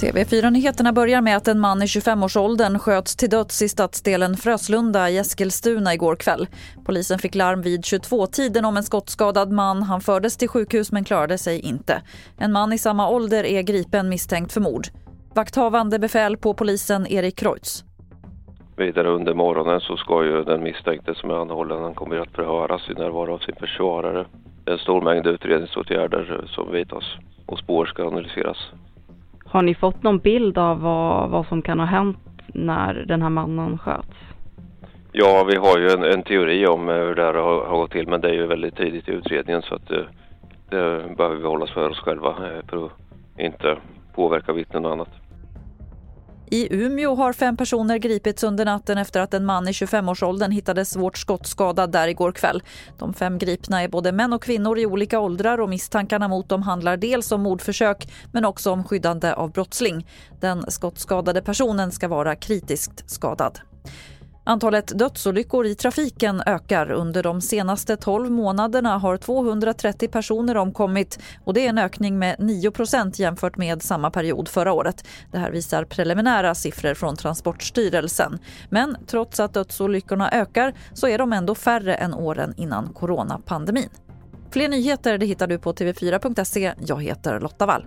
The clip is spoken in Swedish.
TV4-nyheterna börjar med att en man i 25-årsåldern sköts till döds i stadsdelen Fröslunda i Eskilstuna igår kväll. Polisen fick larm vid 22-tiden om en skottskadad man. Han fördes till sjukhus men klarade sig inte. En man i samma ålder är gripen misstänkt för mord. Vakthavande befäl på polisen Erik Kreutz. Vidare under morgonen så ska ju den misstänkte som är anhållen han kommer att förhöras i närvaro av sin försvarare. En stor mängd utredningsåtgärder som vidtas och spår ska analyseras. Har ni fått någon bild av vad, vad som kan ha hänt när den här mannen sköts? Ja, vi har ju en, en teori om hur det här har, har, gått till men det är ju väldigt tidigt i utredningen så att det, det behöver vi hålla för oss själva eh, för att inte påverka vittnen och annat. I Umeå har fem personer gripits under natten efter att en man i 25-årsåldern hittades svårt skottskadad där igår kväll. De fem gripna är både män och kvinnor i olika åldrar och misstankarna mot dem handlar dels om mordförsök men också om skyddande av brottsling. Den skottskadade personen ska vara kritiskt skadad. Antalet dödsolyckor i trafiken ökar. Under de senaste 12 månaderna har 230 personer omkommit och det är en ökning med 9% jämfört med samma period förra året. Det här visar preliminära siffror från Transportstyrelsen. Men trots att dödsolyckorna ökar så är de ändå färre än åren innan coronapandemin. Fler nyheter det hittar du på tv4.se. Jag heter Lotta Wall.